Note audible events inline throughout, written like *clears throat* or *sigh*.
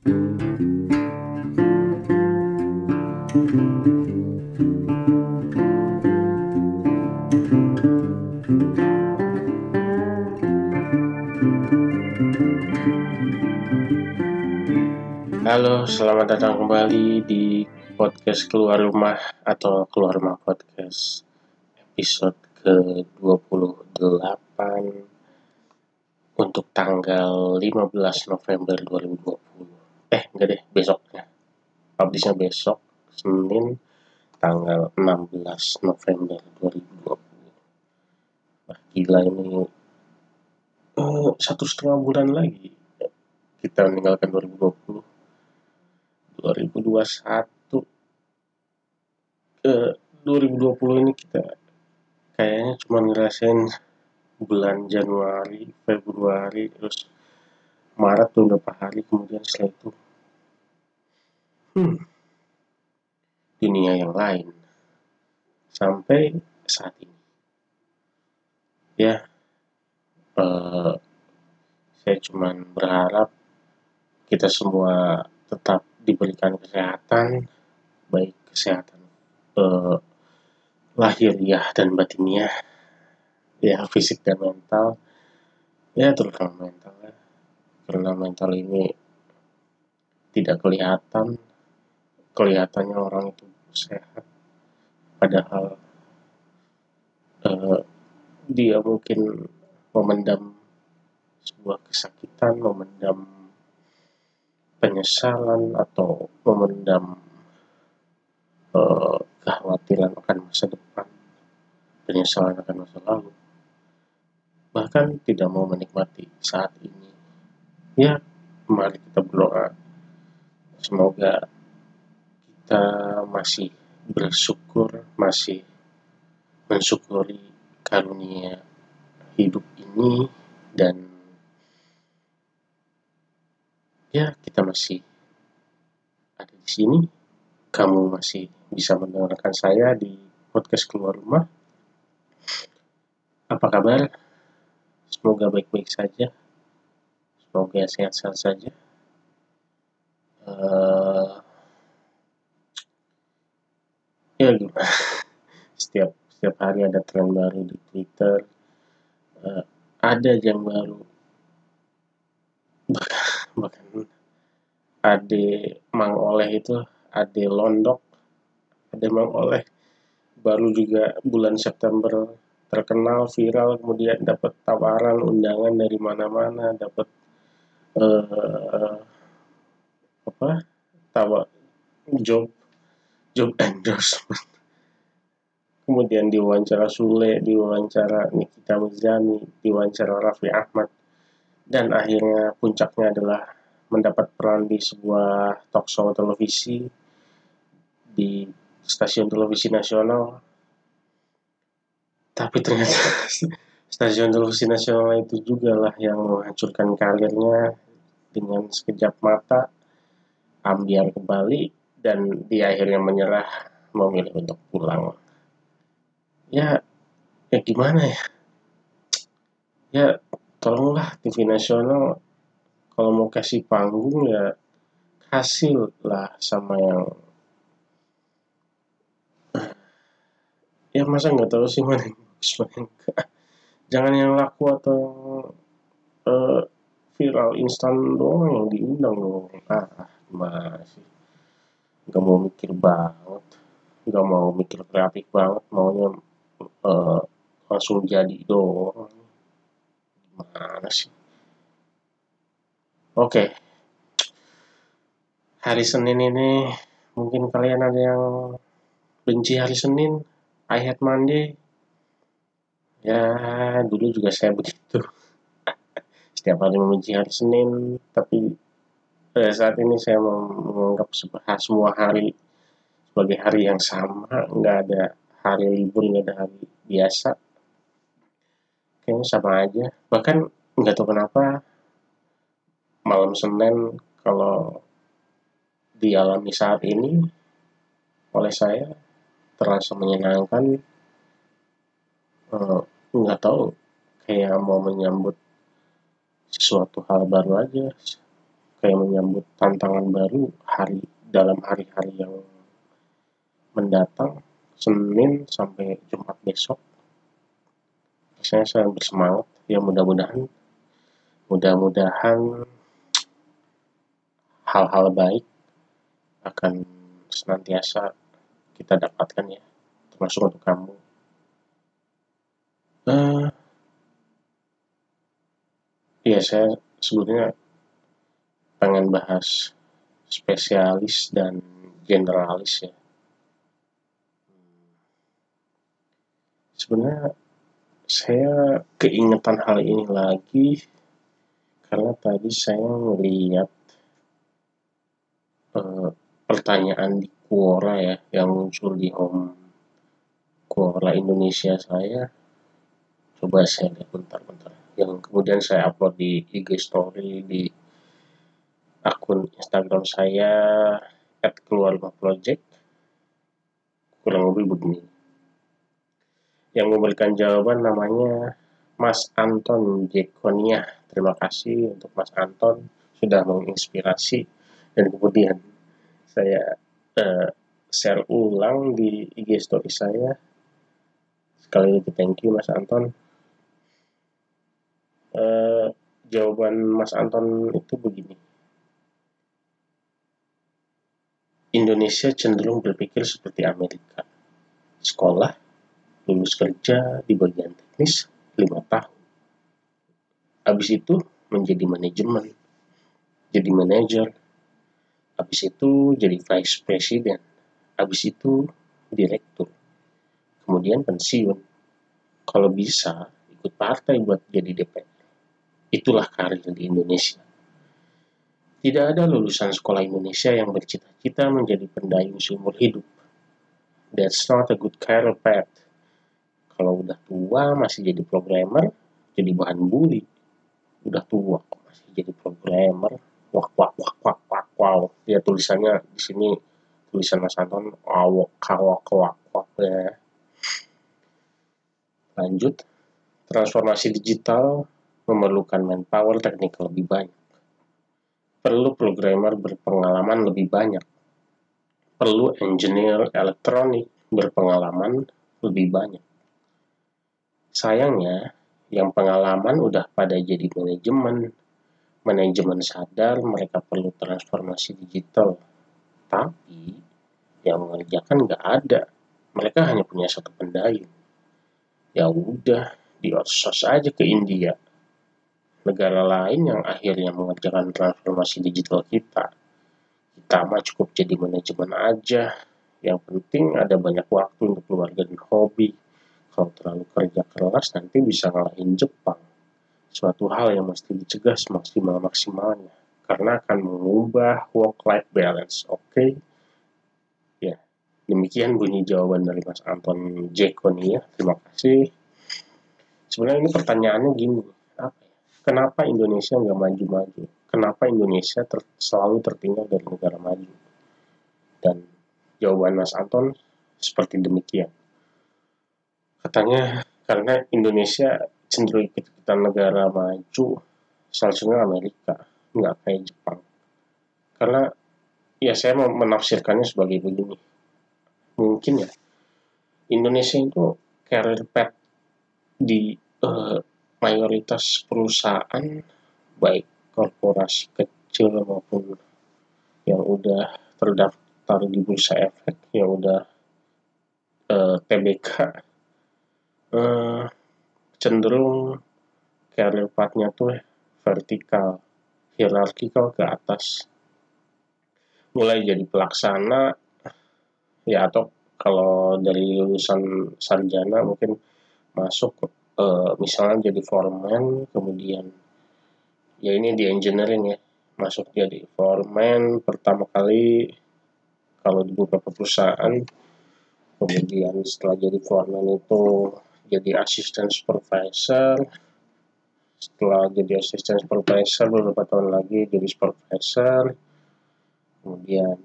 Halo, selamat datang kembali di podcast Keluar Rumah atau Keluar Rumah Podcast episode ke-28 untuk tanggal 15 November 2020. Eh, enggak deh, besoknya. Publishnya besok, Senin, tanggal 16 November 2020. Wah, gila ini uh, satu setengah bulan lagi kita meninggalkan 2020 2021 ke 2020 ini kita kayaknya cuma ngerasain bulan Januari, Februari, terus Maret beberapa hari kemudian setelah itu? Hmm, dunia yang lain. Sampai saat ini. Ya uh, saya cuman berharap kita semua tetap diberikan kesehatan baik kesehatan eh, lahiriah dan batiniah ya fisik dan mental. Ya terutama mental ya mental ini tidak kelihatan. Kelihatannya orang itu sehat. Padahal eh, dia mungkin memendam sebuah kesakitan memendam penyesalan atau memendam uh, kekhawatiran akan masa depan, penyesalan akan masa lalu, bahkan tidak mau menikmati saat ini. Ya, mari kita berdoa. Semoga kita masih bersyukur, masih mensyukuri karunia hidup ini dan ya kita masih ada di sini. Kamu masih bisa mendengarkan saya di podcast keluar rumah. Apa kabar? Semoga baik-baik saja semoga sehat-sehat saja. Uh, ya gimana? *laughs* Setiap setiap hari ada tren baru di Twitter. Uh, ada jam baru. *laughs* Bahkan ade Mang Oleh itu ade Londok ade Mang Oleh. Baru juga bulan September terkenal viral kemudian dapat tawaran undangan dari mana-mana dapat uh, apa? Tawa job job endorsement. Kemudian diwawancara Sule diwawancara Nikita Mirzani diwawancara Raffi Ahmad. Dan akhirnya puncaknya adalah mendapat peran di sebuah talk show televisi di stasiun televisi nasional. Tapi ternyata *laughs* stasiun televisi nasional itu juga lah yang menghancurkan karirnya dengan sekejap mata ambiar kembali dan di akhirnya menyerah memilih untuk pulang. Ya ya gimana ya? Ya tolonglah TV nasional kalau mau kasih panggung ya kasih lah sama yang *clears throat* ya masa nggak tahu sih mana yang bagus mana jangan yang laku atau uh, viral instan doang yang diundang dong ah masih nggak mau mikir banget nggak mau mikir kreatif banget maunya uh, langsung jadi doang Mana sih? Oke. Hari Senin ini mungkin kalian ada yang benci hari Senin, I hate Monday. Ya, dulu juga saya begitu. Setiap hari membenci hari Senin, tapi pada saat ini saya menganggap semua hari sebagai hari yang sama, nggak ada hari libur, nggak ada hari biasa. Kayaknya sama aja. Bahkan nggak tahu kenapa malam Senin kalau dialami saat ini oleh saya terasa menyenangkan. Uh, nggak tahu kayak mau menyambut sesuatu hal baru aja. Kayak menyambut tantangan baru hari dalam hari-hari yang mendatang Senin sampai Jumat besok. Saya sangat bersemangat. Ya mudah-mudahan mudah-mudahan hal-hal baik akan senantiasa kita dapatkan ya termasuk untuk kamu. Uh, ya saya sebetulnya pengen bahas spesialis dan generalis ya. Sebenarnya saya keingetan hal ini lagi karena tadi saya melihat uh, pertanyaan di Quora ya yang muncul di home Quora Indonesia saya. Coba saya lihat bentar-bentar yang kemudian saya upload di IG story di akun Instagram saya at keluarga project kurang lebih begini yang memberikan jawaban namanya Mas Anton Jekonia terima kasih untuk Mas Anton sudah menginspirasi dan kemudian saya uh, share ulang di IG story saya. Sekali lagi thank you Mas Anton. Uh, jawaban Mas Anton itu begini. Indonesia cenderung berpikir seperti Amerika. Sekolah, lulus kerja di bagian teknis lima tahun. Habis itu menjadi manajemen, jadi manajer, habis itu jadi vice president, habis itu direktur, kemudian pensiun. Kalau bisa, ikut partai buat jadi DPR. Itulah karir di Indonesia. Tidak ada lulusan sekolah Indonesia yang bercita-cita menjadi pendayung seumur hidup. That's not a good career path. Kalau udah tua masih jadi programmer, jadi bahan bully. Udah tua masih jadi programmer, wak wak wak wak wak wow ya tulisannya di sini tulisan Mas Anton awak kawak wak wak ya lanjut transformasi digital memerlukan manpower teknik lebih banyak perlu programmer berpengalaman lebih banyak perlu engineer elektronik berpengalaman lebih banyak sayangnya yang pengalaman udah pada jadi manajemen manajemen sadar mereka perlu transformasi digital, tapi yang mengerjakan nggak ada. Mereka hanya punya satu pendayung. Ya udah, di outsource aja ke India. Negara lain yang akhirnya mengerjakan transformasi digital kita. Kita mah cukup jadi manajemen aja. Yang penting ada banyak waktu untuk keluarga dan hobi. Kalau terlalu kerja keras nanti bisa ngalahin Jepang suatu hal yang mesti dicegah semaksimal-maksimalnya karena akan mengubah work-life balance. Oke, okay? ya demikian bunyi jawaban dari Mas Anton Jekoni ya. Terima kasih. Sebenarnya ini pertanyaannya gini, apa ya? Kenapa Indonesia nggak maju-maju? Kenapa Indonesia ter selalu tertinggal dari negara maju? Dan jawaban Mas Anton seperti demikian. Katanya karena Indonesia cenderung ikut kita negara maju salah satunya Amerika nggak kayak Jepang karena ya saya mau menafsirkannya sebagai begini mungkin ya Indonesia itu career path di uh, mayoritas perusahaan baik korporasi kecil maupun yang udah terdaftar di bursa efek yang udah uh, eh, TBK uh, cenderung career path-nya tuh vertikal, hierarkikal ke atas. Mulai jadi pelaksana, ya atau kalau dari lulusan sarjana mungkin masuk uh, misalnya jadi foreman, kemudian ya ini di engineering ya, masuk jadi foreman pertama kali kalau di beberapa perusahaan, kemudian setelah jadi foreman itu jadi asisten supervisor setelah jadi asisten supervisor beberapa tahun lagi jadi supervisor kemudian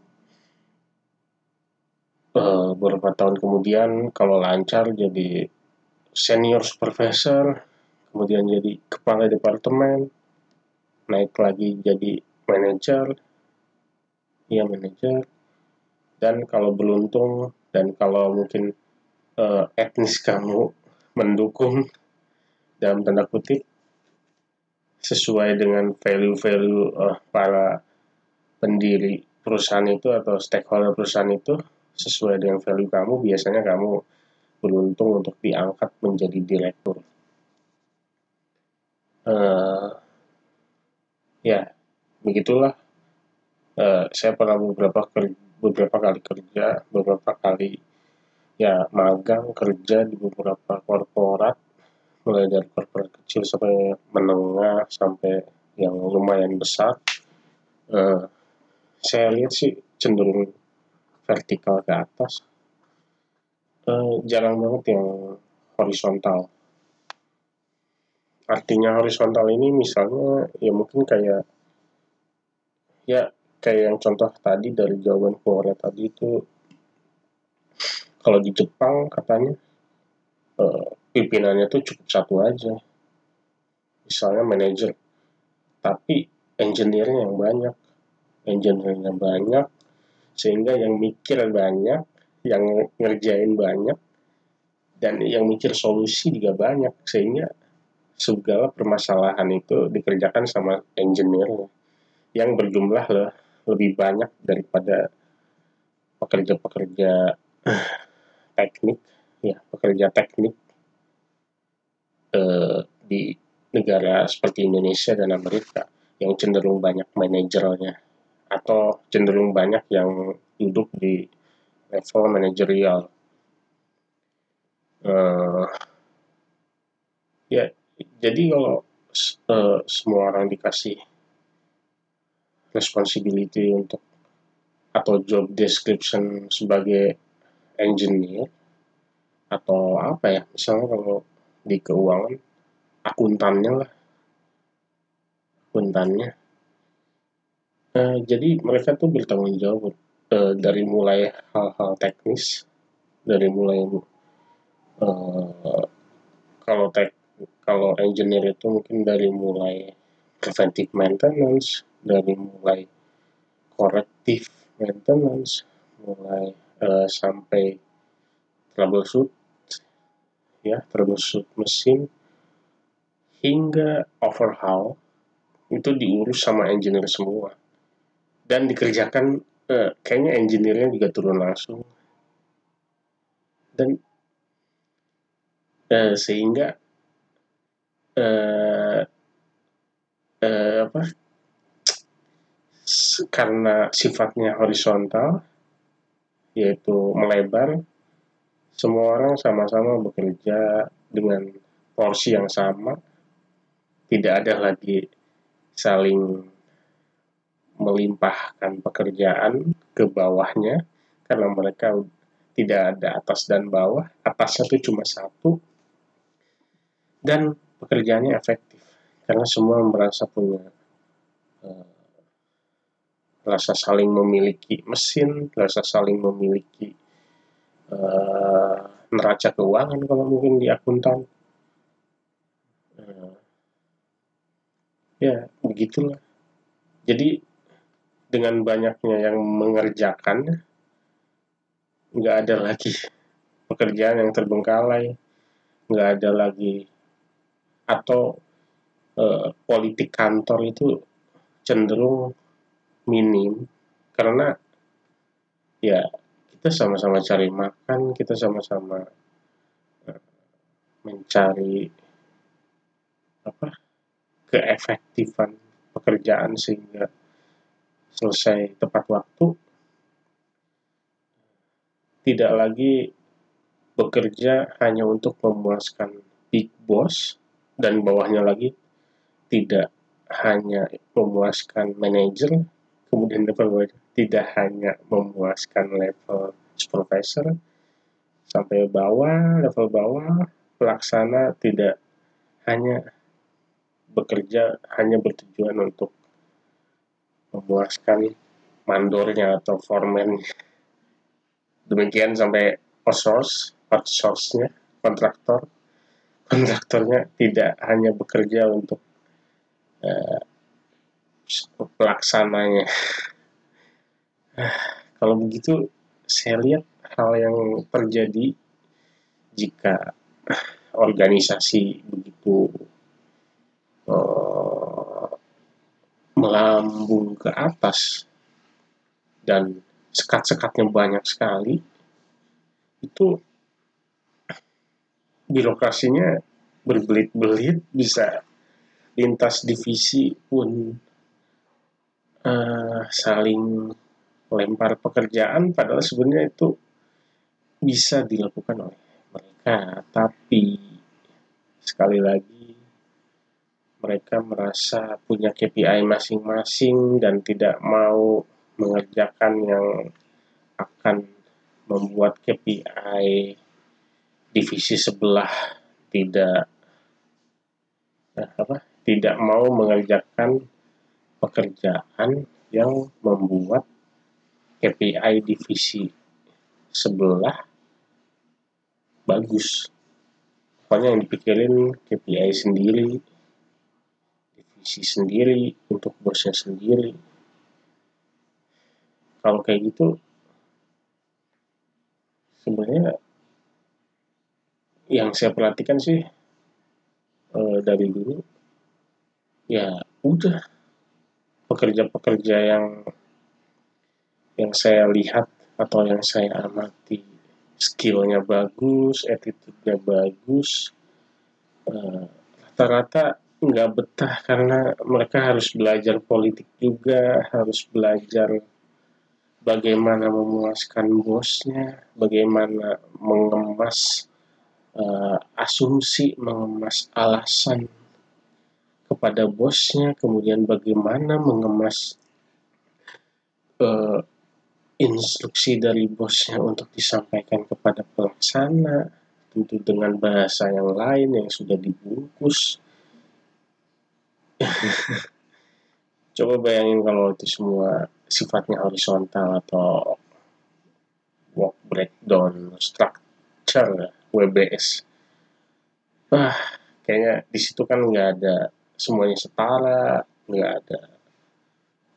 uh, beberapa tahun kemudian kalau lancar jadi senior supervisor kemudian jadi kepala departemen naik lagi jadi manajer ya manajer dan kalau beruntung dan kalau mungkin uh, etnis kamu mendukung dalam tanda kutip sesuai dengan value-value uh, para pendiri perusahaan itu atau stakeholder perusahaan itu sesuai dengan value kamu biasanya kamu beruntung untuk diangkat menjadi direktur. Uh, ya begitulah. Uh, saya pernah beberapa beberapa kali kerja beberapa kali ya magang kerja di beberapa korporat mulai dari korporat kecil sampai menengah sampai yang lumayan besar. Uh, saya lihat sih cenderung vertikal ke atas uh, jarang banget yang horizontal. Artinya horizontal ini misalnya ya mungkin kayak ya kayak yang contoh tadi dari jawaban Korea tadi itu kalau di Jepang katanya uh, pimpinannya tuh cukup satu aja. Misalnya manajer tapi engineer-nya yang banyak engineer-nya banyak sehingga yang mikir banyak yang ngerjain banyak dan yang mikir solusi juga banyak sehingga segala permasalahan itu dikerjakan sama engineer yang berjumlah lebih banyak daripada pekerja-pekerja *clears throat* teknik ya pekerja teknik eh, di negara seperti Indonesia dan Amerika yang cenderung banyak manajernya atau cenderung banyak yang duduk di level manajerial. Uh, ya, jadi kalau uh, semua orang dikasih responsibility untuk atau job description sebagai engineer atau apa ya misalnya kalau di keuangan akuntannya lah. Akuntannya. Uh, jadi mereka tuh bertanggung jawab uh, dari mulai hal-hal teknis dari mulai uh, kalau tek kalau engineer itu mungkin dari mulai preventive maintenance dari mulai corrective maintenance mulai uh, sampai troubleshoot ya troubleshoot mesin hingga overhaul itu diurus sama engineer semua. Dan dikerjakan uh, kayaknya engineer-nya juga turun langsung. Dan uh, sehingga uh, uh, apa? Karena sifatnya horizontal yaitu melebar semua orang sama-sama bekerja dengan porsi yang sama. Tidak ada lagi saling melimpahkan pekerjaan ke bawahnya karena mereka tidak ada atas dan bawah atasnya itu cuma satu dan pekerjaannya efektif karena semua merasa punya uh, rasa saling memiliki mesin, rasa saling memiliki uh, neraca keuangan kalau mungkin di akuntan. Uh, ya begitulah. Jadi dengan banyaknya yang mengerjakan, nggak ada lagi pekerjaan yang terbengkalai, nggak ada lagi atau uh, politik kantor itu cenderung minim karena ya kita sama-sama cari makan, kita sama-sama uh, mencari apa keefektifan pekerjaan sehingga selesai tepat waktu tidak lagi bekerja hanya untuk memuaskan big boss dan bawahnya lagi tidak hanya memuaskan manajer kemudian level tidak hanya memuaskan level supervisor sampai bawah level bawah pelaksana tidak hanya bekerja hanya bertujuan untuk memuaskan mandornya atau foreman demikian sampai outsource outsource-nya kontraktor kontraktornya tidak hanya bekerja untuk uh, pelaksananya. *sighs* Kalau begitu, saya lihat hal yang terjadi jika organisasi begitu uh, melambung ke atas dan sekat-sekatnya banyak sekali, itu birokrasinya berbelit-belit bisa lintas divisi pun uh, saling lempar pekerjaan padahal sebenarnya itu bisa dilakukan oleh mereka. Tapi sekali lagi mereka merasa punya KPI masing-masing dan tidak mau mengerjakan yang akan membuat KPI divisi sebelah tidak eh, apa tidak mau mengerjakan pekerjaan yang membuat KPI divisi sebelah bagus. Pokoknya yang dipikirin KPI sendiri, divisi sendiri, untuk bosnya sendiri. Kalau kayak gitu, sebenarnya yang saya perhatikan sih uh, dari dulu ya udah pekerja-pekerja yang yang saya lihat atau yang saya amati skillnya bagus, attitude-nya bagus, rata eh, rata-rata nggak betah karena mereka harus belajar politik juga, harus belajar bagaimana memuaskan bosnya, bagaimana mengemas uh, asumsi mengemas alasan kepada bosnya, kemudian bagaimana mengemas uh, instruksi dari bosnya untuk disampaikan kepada pelaksana, tentu dengan bahasa yang lain yang sudah dibungkus. Coba bayangin kalau itu semua sifatnya horizontal atau work breakdown structure WBS wah kayaknya di situ kan nggak ada semuanya setara nggak ada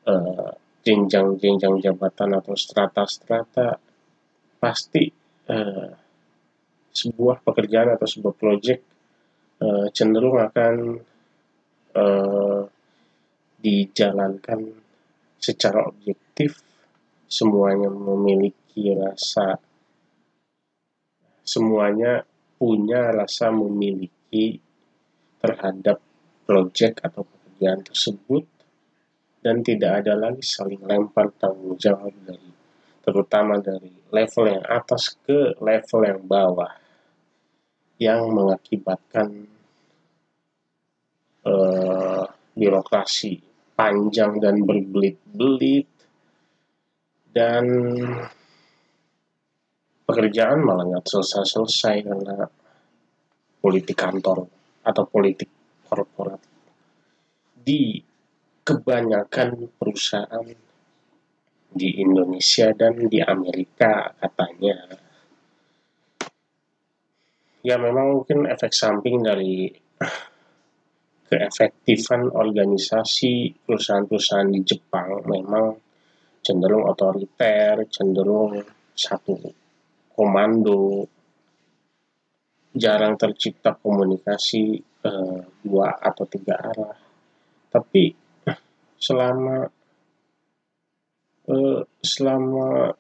uh, jenjang-jenjang jabatan atau strata-strata. Pasti uh, sebuah pekerjaan atau sebuah proyek uh, cenderung akan uh, dijalankan secara objektif semuanya memiliki rasa semuanya punya rasa memiliki terhadap proyek atau pekerjaan tersebut dan tidak ada lagi saling lempar tanggung jawab dari terutama dari level yang atas ke level yang bawah yang mengakibatkan uh, birokrasi panjang dan berbelit-belit dan pekerjaan malah nggak selesai-selesai karena politik kantor atau politik korporat. Di kebanyakan perusahaan di Indonesia dan di Amerika katanya. Ya memang mungkin efek samping dari keefektifan organisasi perusahaan-perusahaan di Jepang memang cenderung otoriter, cenderung satu komando, jarang tercipta komunikasi uh, dua atau tiga arah. Tapi selama uh, selama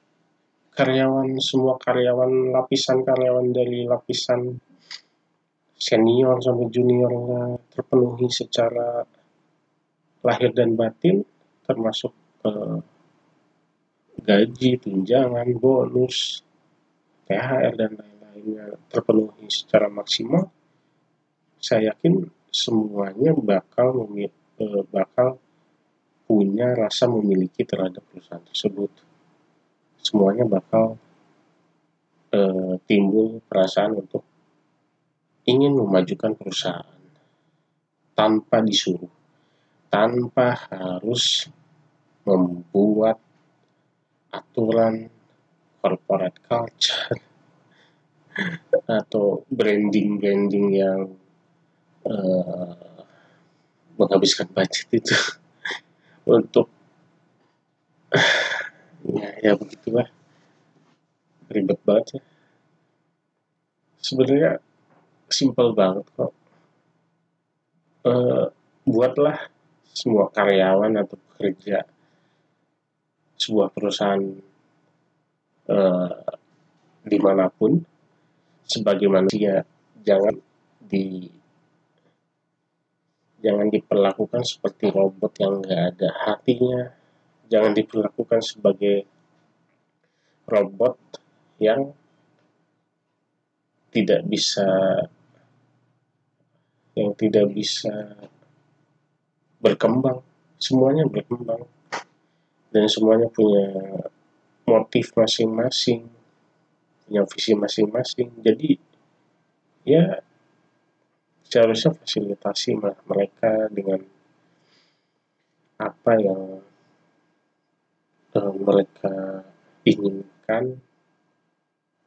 karyawan semua karyawan lapisan karyawan dari lapisan senior sampai junior terpenuhi secara lahir dan batin termasuk uh, gaji, tunjangan, bonus, THR dan lain-lainnya terpenuhi secara maksimal, saya yakin semuanya bakal eh, bakal punya rasa memiliki terhadap perusahaan tersebut. Semuanya bakal uh, timbul perasaan untuk ingin memajukan perusahaan tanpa disuruh, tanpa harus membuat aturan corporate culture *laughs* atau branding-branding yang uh, menghabiskan budget itu *laughs* untuk *sighs* ya ya begitulah. Ribet banget ya sebenarnya simpel banget kok. Uh, buatlah semua karyawan atau pekerja sebuah perusahaan uh, di mana pun sebagai manusia jangan di jangan diperlakukan seperti robot yang nggak ada hatinya. Jangan diperlakukan sebagai robot yang tidak bisa yang tidak bisa berkembang. Semuanya berkembang. Dan semuanya punya motif masing-masing punya visi masing-masing. Jadi ya seharusnya fasilitasi mereka dengan apa yang uh, mereka inginkan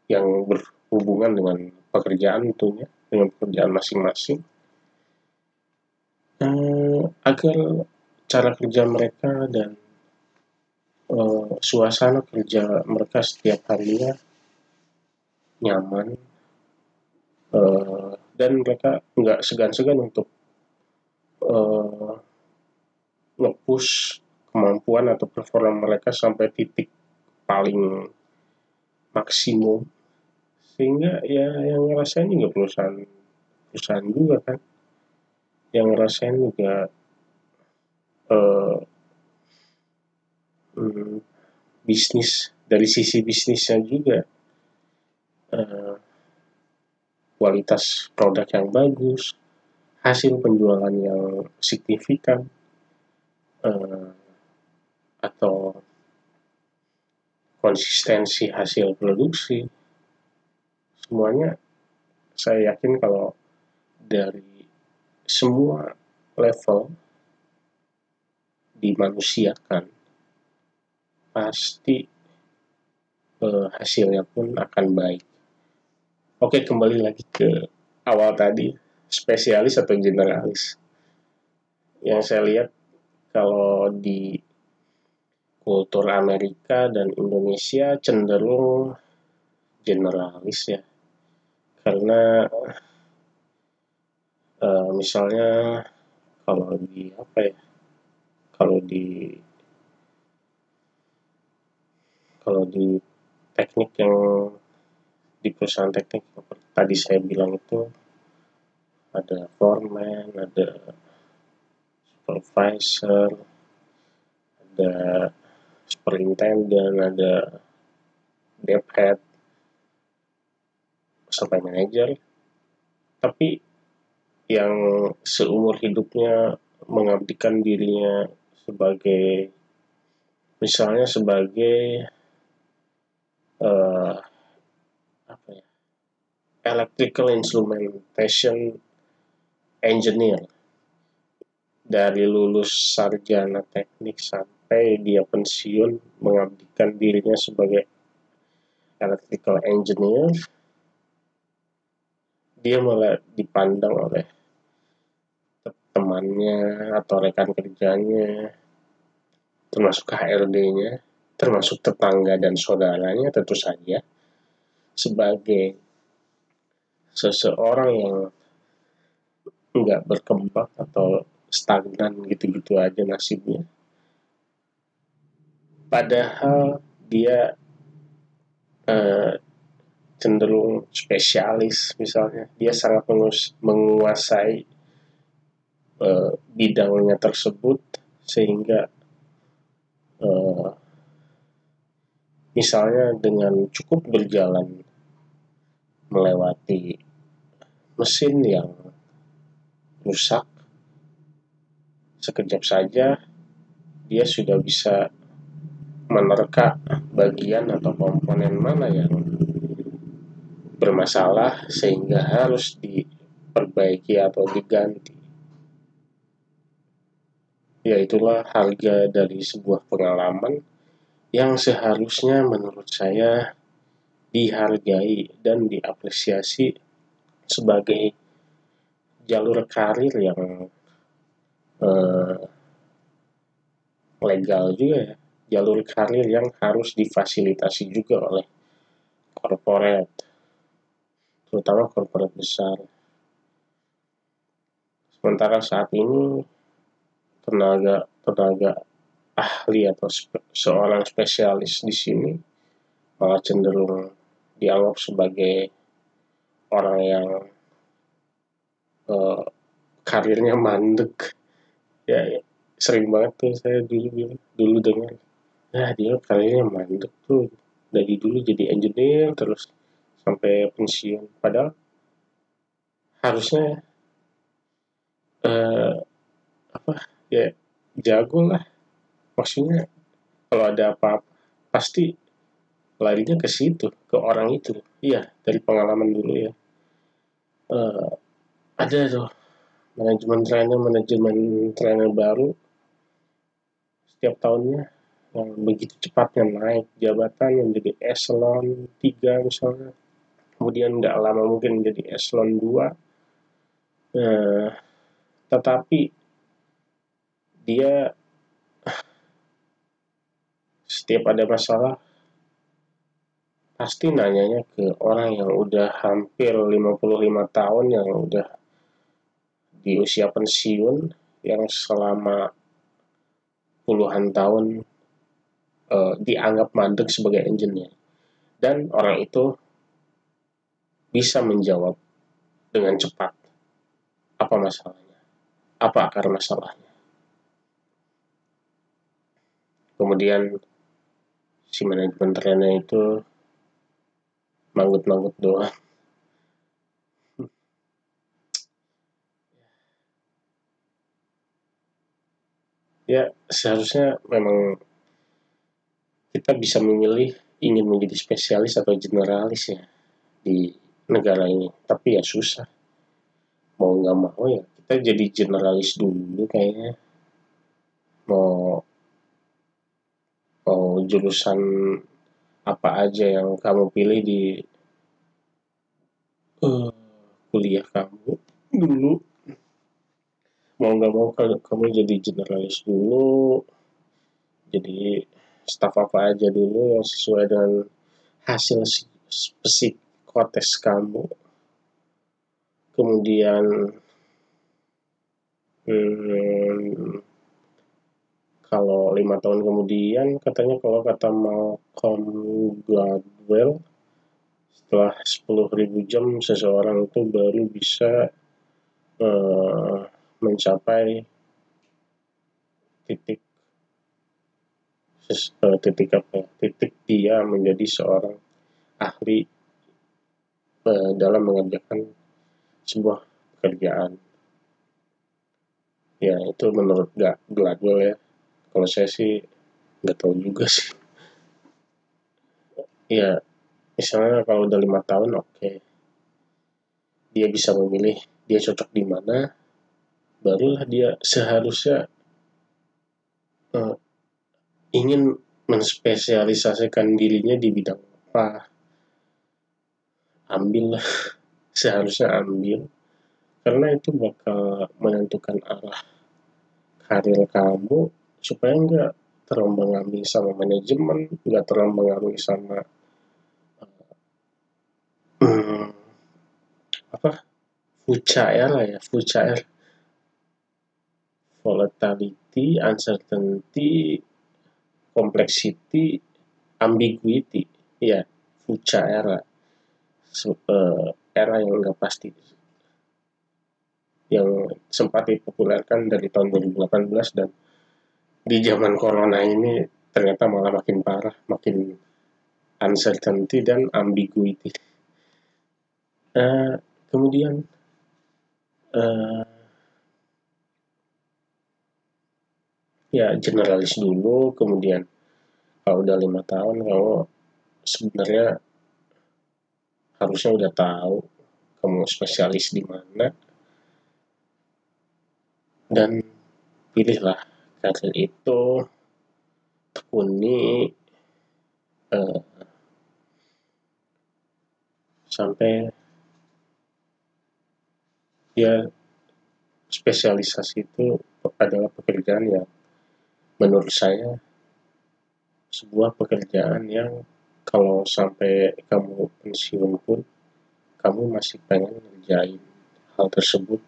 yang berhubungan dengan pekerjaan tentunya dengan pekerjaan masing-masing uh, agar cara kerja mereka dan uh, suasana kerja mereka setiap harinya nyaman uh, dan mereka nggak segan-segan untuk uh, nge-push kemampuan atau performa mereka sampai titik paling maksimum. Sehingga ya yang ngerasain juga perusahaan perusahaan juga kan yang ngerasain juga uh, hmm, bisnis dari sisi bisnisnya juga uh, kualitas produk yang bagus, hasil penjualan yang signifikan, uh, atau konsistensi hasil produksi, semuanya saya yakin kalau dari semua level dimanusiakan, pasti uh, hasilnya pun akan baik. Oke, kembali lagi ke awal tadi, spesialis atau generalis. Yang saya lihat kalau di kultur Amerika dan Indonesia cenderung generalis ya. Karena uh, misalnya kalau di apa ya? Kalau di kalau di teknik yang di perusahaan teknik tadi saya bilang itu ada foreman, ada supervisor, ada superintendent, ada dev head, sampai manager. Tapi yang seumur hidupnya mengabdikan dirinya sebagai misalnya sebagai uh, apa ya electrical instrumentation engineer. Dari lulus sarjana teknik sampai dia pensiun mengabdikan dirinya sebagai electrical engineer dia malah dipandang oleh temannya atau rekan kerjanya termasuk HRD-nya termasuk tetangga dan saudaranya tentu saja sebagai seseorang yang nggak berkembang atau stagnan gitu-gitu aja nasibnya. Padahal dia uh, cenderung spesialis misalnya, dia sangat menguasai uh, bidangnya tersebut sehingga uh, misalnya dengan cukup berjalan melewati mesin yang rusak sekejap saja dia sudah bisa menerka bagian atau komponen mana yang bermasalah sehingga harus diperbaiki atau diganti. Ya itulah harga dari sebuah pengalaman yang seharusnya menurut saya dihargai dan diapresiasi sebagai jalur karir yang uh, legal juga ya. Jalur karir yang harus difasilitasi juga oleh korporat terutama korporat besar. Sementara saat ini tenaga tenaga ahli atau spe, seorang spesialis di sini malah cenderung dianggap sebagai orang yang uh, karirnya mandek. Ya, ya sering banget tuh saya dulu dulu dengar nah dia karirnya mandek tuh dari dulu jadi engineer terus sampai pensiun. Padahal harusnya uh, apa ya jago lah maksudnya kalau ada apa-apa pasti larinya ke situ ke orang itu. Iya dari pengalaman dulu ya. Uh, ada tuh manajemen trainer manajemen trainer baru. Setiap tahunnya yang begitu cepatnya naik. Jabatan menjadi eselon 3 misalnya. Kemudian nggak lama mungkin menjadi eselon 2 nah, tetapi dia setiap ada masalah pasti nanyanya ke orang yang udah hampir 55 tahun yang udah di usia pensiun yang selama puluhan tahun uh, dianggap mandek sebagai engineer. Dan orang itu bisa menjawab dengan cepat apa masalahnya? Apa akar masalahnya kemudian si manajemen trennya itu manggut-manggut doang. Ya seharusnya memang kita bisa memilih ingin menjadi spesialis atau generalis ya di negara ini. Tapi ya susah. Mau nggak mau ya kita jadi generalis dulu kayaknya. Mau mau jurusan apa aja yang kamu pilih di uh, kuliah kamu dulu? Mau nggak mau kamu jadi generalis dulu jadi staff apa aja dulu yang sesuai dengan hasil psikotes kamu? Kemudian hmm, kalau lima tahun kemudian katanya kalau kata Malcolm Gladwell setelah 10.000 jam seseorang itu baru bisa uh, mencapai titik uh, titik apa ya, titik dia menjadi seorang ahli uh, dalam mengerjakan sebuah pekerjaan. Ya itu menurut Gladwell ya kalau saya sih nggak tahu juga sih. Ya misalnya kalau udah lima tahun oke. Okay. dia bisa memilih dia cocok di mana barulah dia seharusnya uh, ingin menspesialisasikan dirinya di bidang apa. Ambil lah *laughs* seharusnya ambil. Karena itu bakal menentukan arah karir kamu supaya nggak terombang ambing sama manajemen nggak terombang ambing sama uh, apa? Fucair lah ya fucair volatility uncertainty complexity, ambiguity, ya, future era, so, uh, era yang nggak pasti, yang sempat dipopulerkan dari tahun 2018 dan di zaman corona ini ternyata malah makin parah, makin uncertainty dan ambiguity. Uh, kemudian uh, ya generalis dulu kemudian kalau udah lima tahun kamu sebenarnya harusnya udah tahu kamu spesialis di mana dan pilihlah karir itu tekuni uh, sampai ya spesialisasi itu adalah pekerjaan yang menurut saya sebuah pekerjaan yang kalau sampai kamu pensiun pun kamu masih pengen ngerjain hal tersebut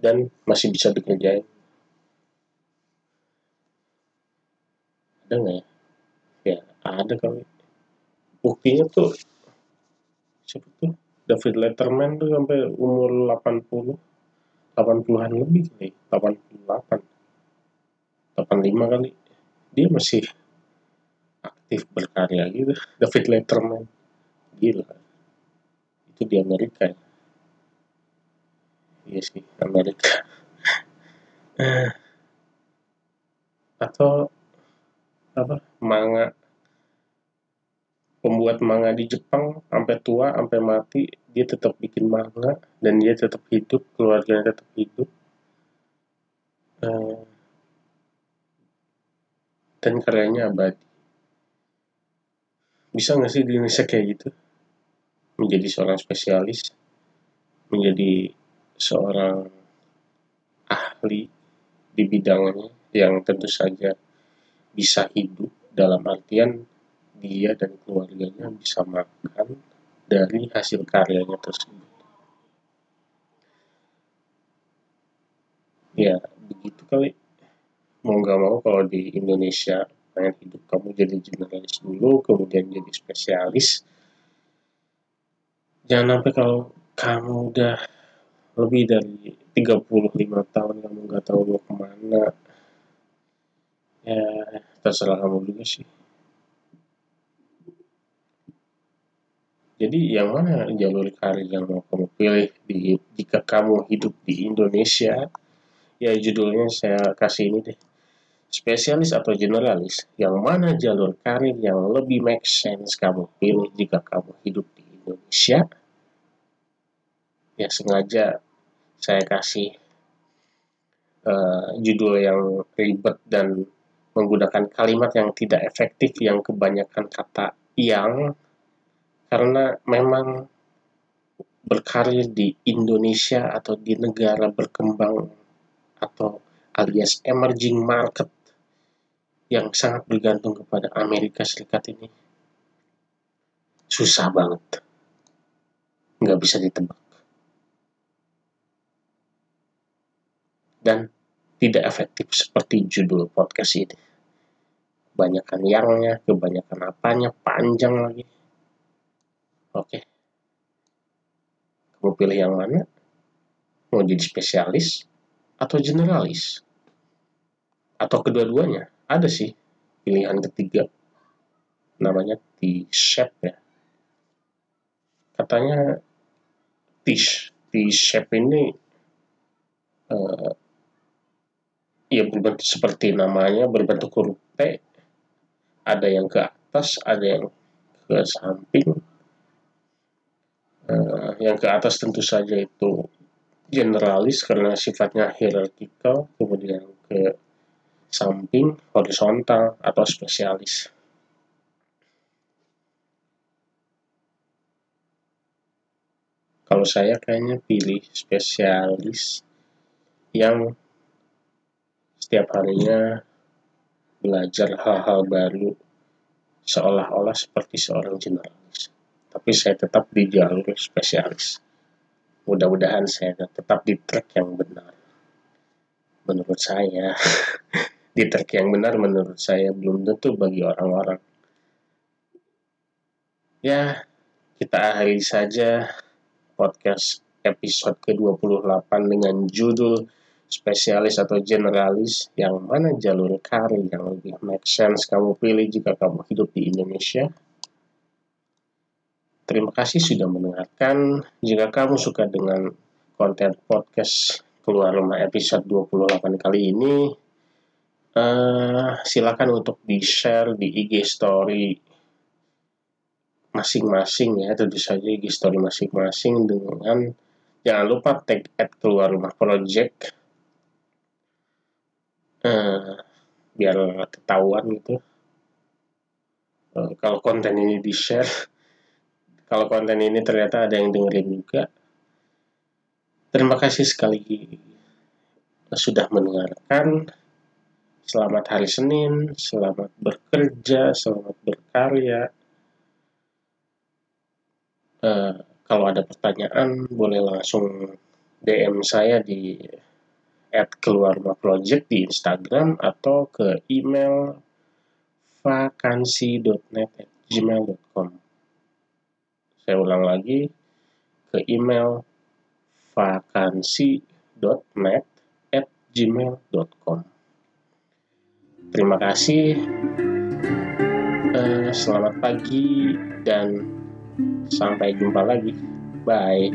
dan masih bisa dikerjain. Ada nggak ya? Ya ada kali. Buktinya tuh siapa tuh? David Letterman tuh sampai umur 80 80-an lebih kali 88 85 kali. Dia masih aktif berkarya gitu. David Letterman. Gila. Itu di Amerika ya iya sih Amerika atau apa? Manga. Pembuat manga di Jepang sampai tua sampai mati dia tetap bikin manga dan dia tetap hidup keluarganya tetap hidup. Uh, dan karyanya abadi. Bisa nggak sih di Indonesia kayak gitu? Menjadi seorang spesialis menjadi seorang ahli di bidangnya yang tentu saja bisa hidup dalam artian dia dan keluarganya bisa makan dari hasil karyanya tersebut. Ya, begitu kali. Mau nggak mau kalau di Indonesia pengen hidup kamu jadi generalis dulu, kemudian jadi spesialis. Jangan sampai kalau kamu udah lebih dari 35 tahun kamu nggak tahu mau ke mana. Ya, terserah kamu juga sih. Jadi yang mana jalur karir yang mau kamu pilih di, jika kamu hidup di Indonesia? Ya judulnya saya kasih ini deh. Spesialis atau generalis? Yang mana jalur karir yang lebih make sense kamu pilih jika kamu hidup di Indonesia? Ya sengaja saya kasih uh, judul yang ribet dan menggunakan kalimat yang tidak efektif yang kebanyakan kata yang karena memang berkarir di Indonesia atau di negara berkembang atau alias emerging market yang sangat bergantung kepada Amerika Serikat ini susah banget. Nggak bisa ditebak dan tidak efektif seperti judul podcast ini kebanyakan yangnya kebanyakan apanya panjang lagi Oke. Kamu pilih yang mana? Mau jadi spesialis atau generalis? Atau kedua-duanya? Ada sih pilihan ketiga. Namanya T-shape ya. Katanya T-shape ini uh, ya berbentuk seperti namanya berbentuk huruf T. Ada yang ke atas, ada yang ke samping, Uh, yang ke atas tentu saja itu generalis karena sifatnya hierarkikal, kemudian ke samping horizontal atau spesialis. Kalau saya kayaknya pilih spesialis yang setiap harinya belajar hal-hal baru seolah-olah seperti seorang generalis tapi saya tetap di jalur spesialis. Mudah-mudahan saya tetap di trek yang benar. Menurut saya, *laughs* di trek yang benar menurut saya belum tentu bagi orang-orang. Ya, kita akhiri saja podcast episode ke-28 dengan judul spesialis atau generalis yang mana jalur karir yang lebih make sense kamu pilih jika kamu hidup di Indonesia. Terima kasih sudah mendengarkan. Jika kamu suka dengan konten podcast keluar rumah episode 28 kali ini, uh, silakan untuk di-share di IG story masing-masing ya, tentu saja IG story masing-masing dengan jangan lupa tag at keluar rumah project uh, biar ketahuan gitu. Uh, kalau konten ini di-share *laughs* kalau konten ini ternyata ada yang dengerin juga. Terima kasih sekali sudah mendengarkan. Selamat hari Senin, selamat bekerja, selamat berkarya. Uh, kalau ada pertanyaan, boleh langsung DM saya di at keluar rumah project di Instagram atau ke email vakansi.net gmail.com saya ulang lagi ke email vakansi.net at gmail.com terima kasih. Uh, selamat pagi dan sampai jumpa lagi. Bye